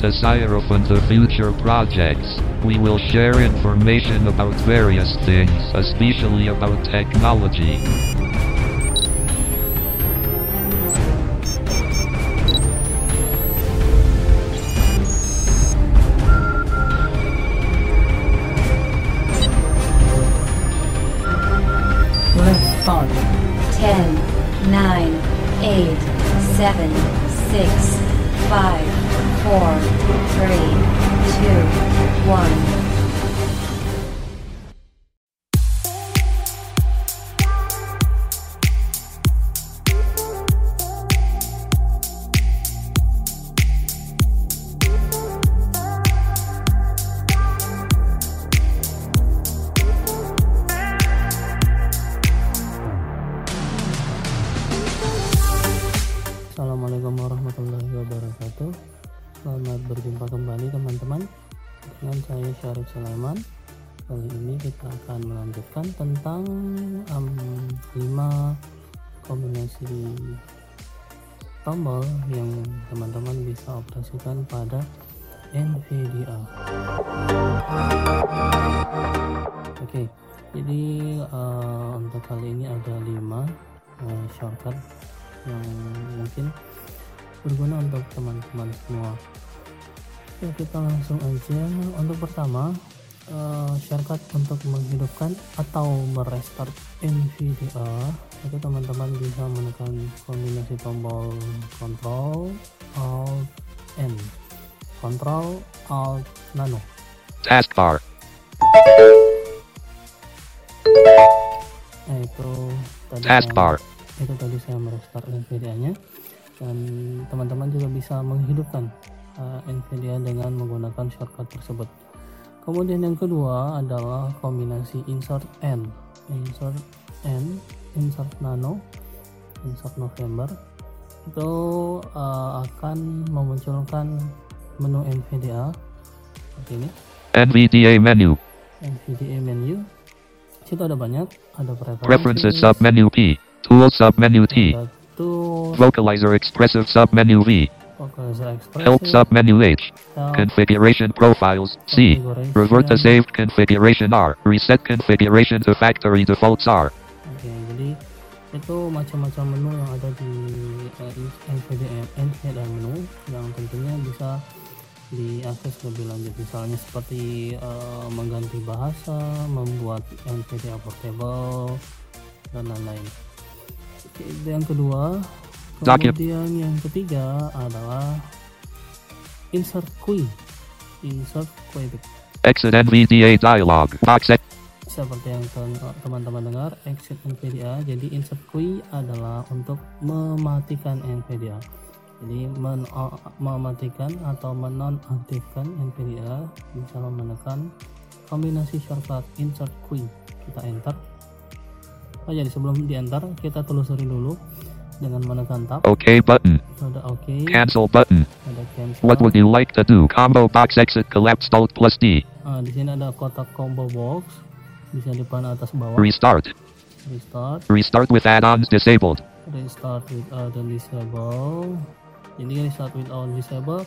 desire open to future projects. We will share information about various things, especially about technology. Let's start. 10, 9, 8, 7, 6, 5, four, three, two, one. Kali ini kita akan melanjutkan tentang em, 5 kombinasi tombol yang teman-teman bisa operasikan pada NVDA. Oke, jadi eh, untuk kali ini ada 5 eh, shortcut yang mungkin berguna untuk teman-teman semua ya kita langsung aja untuk pertama eh, shortcut untuk menghidupkan atau merestart NVDA itu teman-teman bisa menekan kombinasi tombol Ctrl Alt N. Ctrl Alt Nano. Taskbar. nah itu tadi Taskbar. itu tadi saya merestart NVIDIA nya dan teman-teman juga bisa menghidupkan uh, NVIDIA dengan menggunakan shortcut tersebut kemudian yang kedua adalah kombinasi insert N insert N insert nano insert November itu uh, akan memunculkan menu NVIDIA seperti ini NVDA menu. NVDA menu situ ada banyak ada preferensi Preferences submenu P. Tool submenu T. ada tool Vocalizer expressive submenu V. Help submenu H. Configuration profiles C. Revert to saved configuration R. Reset configuration to factory defaults R. Oke, jadi itu macam-macam menu yang ada di uh, NVDA, NVDA menu yang tentunya bisa diakses lebih lanjut misalnya seperti uh, mengganti bahasa, membuat NVDA portable dan lain-lain. Oke, yang kedua. Kemudian yang ketiga adalah insert queue. Insert queue Exit NVDA dialog. Box seperti yang teman-teman dengar exit NVDA jadi insert queue adalah untuk mematikan NVDA jadi men- mematikan atau menonaktifkan NVDA bisa menekan kombinasi shortcut insert queue kita enter. Oh jadi sebelum di enter kita telusuri dulu dengan menekan tab OK button. ada OK Cancel button. ada cancel What would you like to do? Combo box exit collapsed alt plus D. Ah, di sini ada kotak combo box bisa di panel atas bawah Restart. restart Restart with add-ons disabled. restart without and disable jadi restart without disable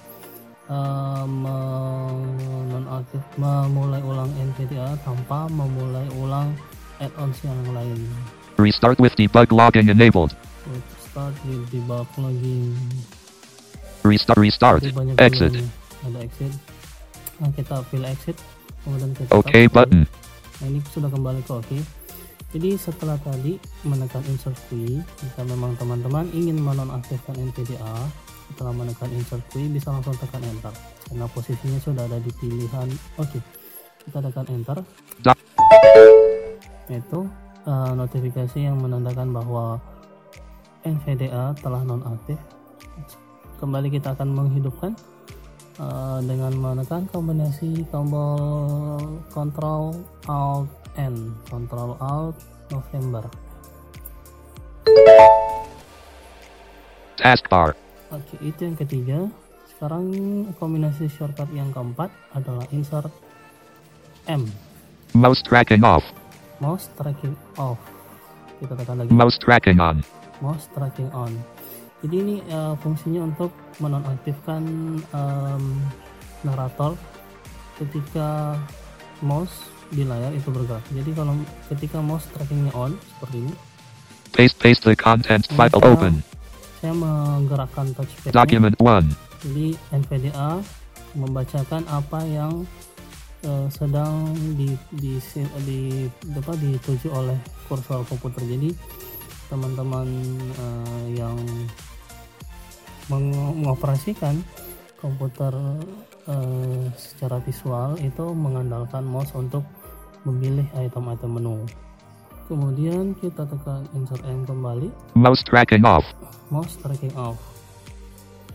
uh, menonaktif memulai ulang NVDA tanpa memulai ulang add-ons yang lain Restart with debug logging enabled. With start with debug logging Restart. Restart. Exit. ada exit nah kita pilih exit kemudian kita OK tap. button. Nah ini sudah kembali ke OK. Jadi setelah tadi menekan insert key, jika memang teman-teman ingin menonaktifkan NVDA, setelah menekan insert key bisa langsung tekan enter. Karena posisinya sudah ada di pilihan OK. Kita tekan enter. Dot. Itu eh, notifikasi yang menandakan bahwa NVDA telah nonaktif. Kembali kita akan menghidupkan eh, dengan menekan kombinasi tombol Ctrl Alt N, Ctrl Alt November. Taskbar. Oke, itu yang ketiga. Sekarang kombinasi shortcut yang keempat adalah insert M, Mouse tracking off. mouse tracking off. Kita tekan lagi Mouse tracking on. Mouse tracking on. Jadi ini eh, fungsinya untuk menonaktifkan em, narator ketika mouse di layar itu bergerak. Jadi kalau ketika mouse trackingnya on seperti ini, Paste paste the content file Maka- open. saya menggerakkan touchpad. Document 1. Jadi NVDA membacakan apa yang eh, sedang di di di apa dituju oleh kursor komputer. Jadi teman-teman eh, yang meng- mengoperasikan komputer eh, secara visual itu mengandalkan mouse untuk memilih item-item menu. Kemudian kita tekan insert N kembali Mouse tracking off. mouse tracking off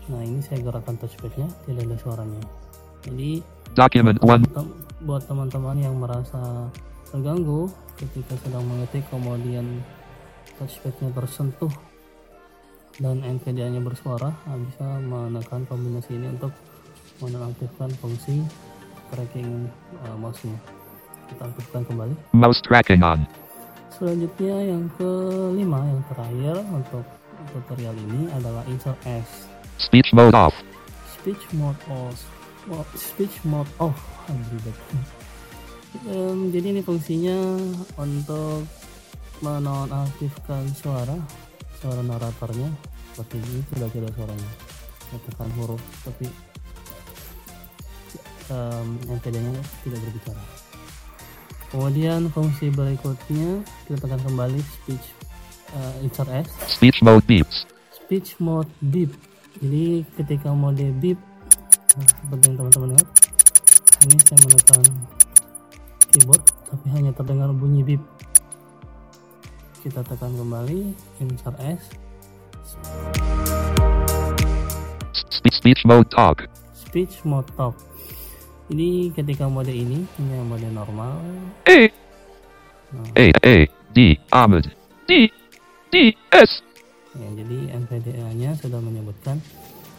nah ini saya gerakan touchpadnya tidak ada suaranya jadi Document 1. tem- buat teman-teman yang merasa terganggu ketika sedang mengetik kemudian touchpadnya tersentuh. Dan NVDA nya bersuara bisa menekan kombinasi ini untuk menonaktifkan fungsi tracking uh, mouse-nya. Kita aktifkan kembali. Mouse tracking on. Selanjutnya yang kelima yang terakhir untuk tutorial ini adalah insert S. Speech mode off. speech mode off. Oh, speech mode off. Jadi ini fungsinya untuk menonaktifkan suara suara naratornya. Seperti ini tidak ada suaranya. Tekan huruf tapi um, NPD-nya tidak berbicara. Kemudian fungsi berikutnya kita tekan kembali speech uh, insert S. Speech mode beeps. speech mode beep. Jadi ketika mode beep nah, seperti yang teman-teman lihat ini saya menekan keyboard tapi hanya terdengar bunyi beep kita tekan kembali insert S. Speech speech mode talk. speech mode talk. Jadi ketika mode ini ini yang mode normal. A nah, A A D Ahmed. D D S. ya, jadi NVDA nya sudah menyebutkan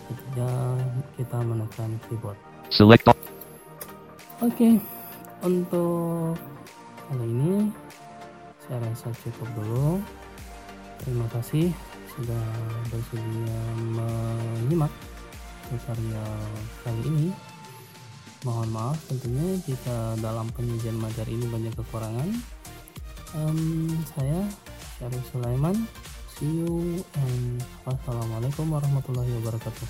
ketika kita menekan keyboard. Select. Oke, untuk kali ini saya rasa cukup dulu. Terima kasih sudah bersedia menyimak tutorial kali ini. Mohon maaf tentunya jika dalam penyajian materi ini banyak kekurangan. Em, saya Syarif Sulaiman. See you and wassalamualaikum warahmatullahi wabarakatuh.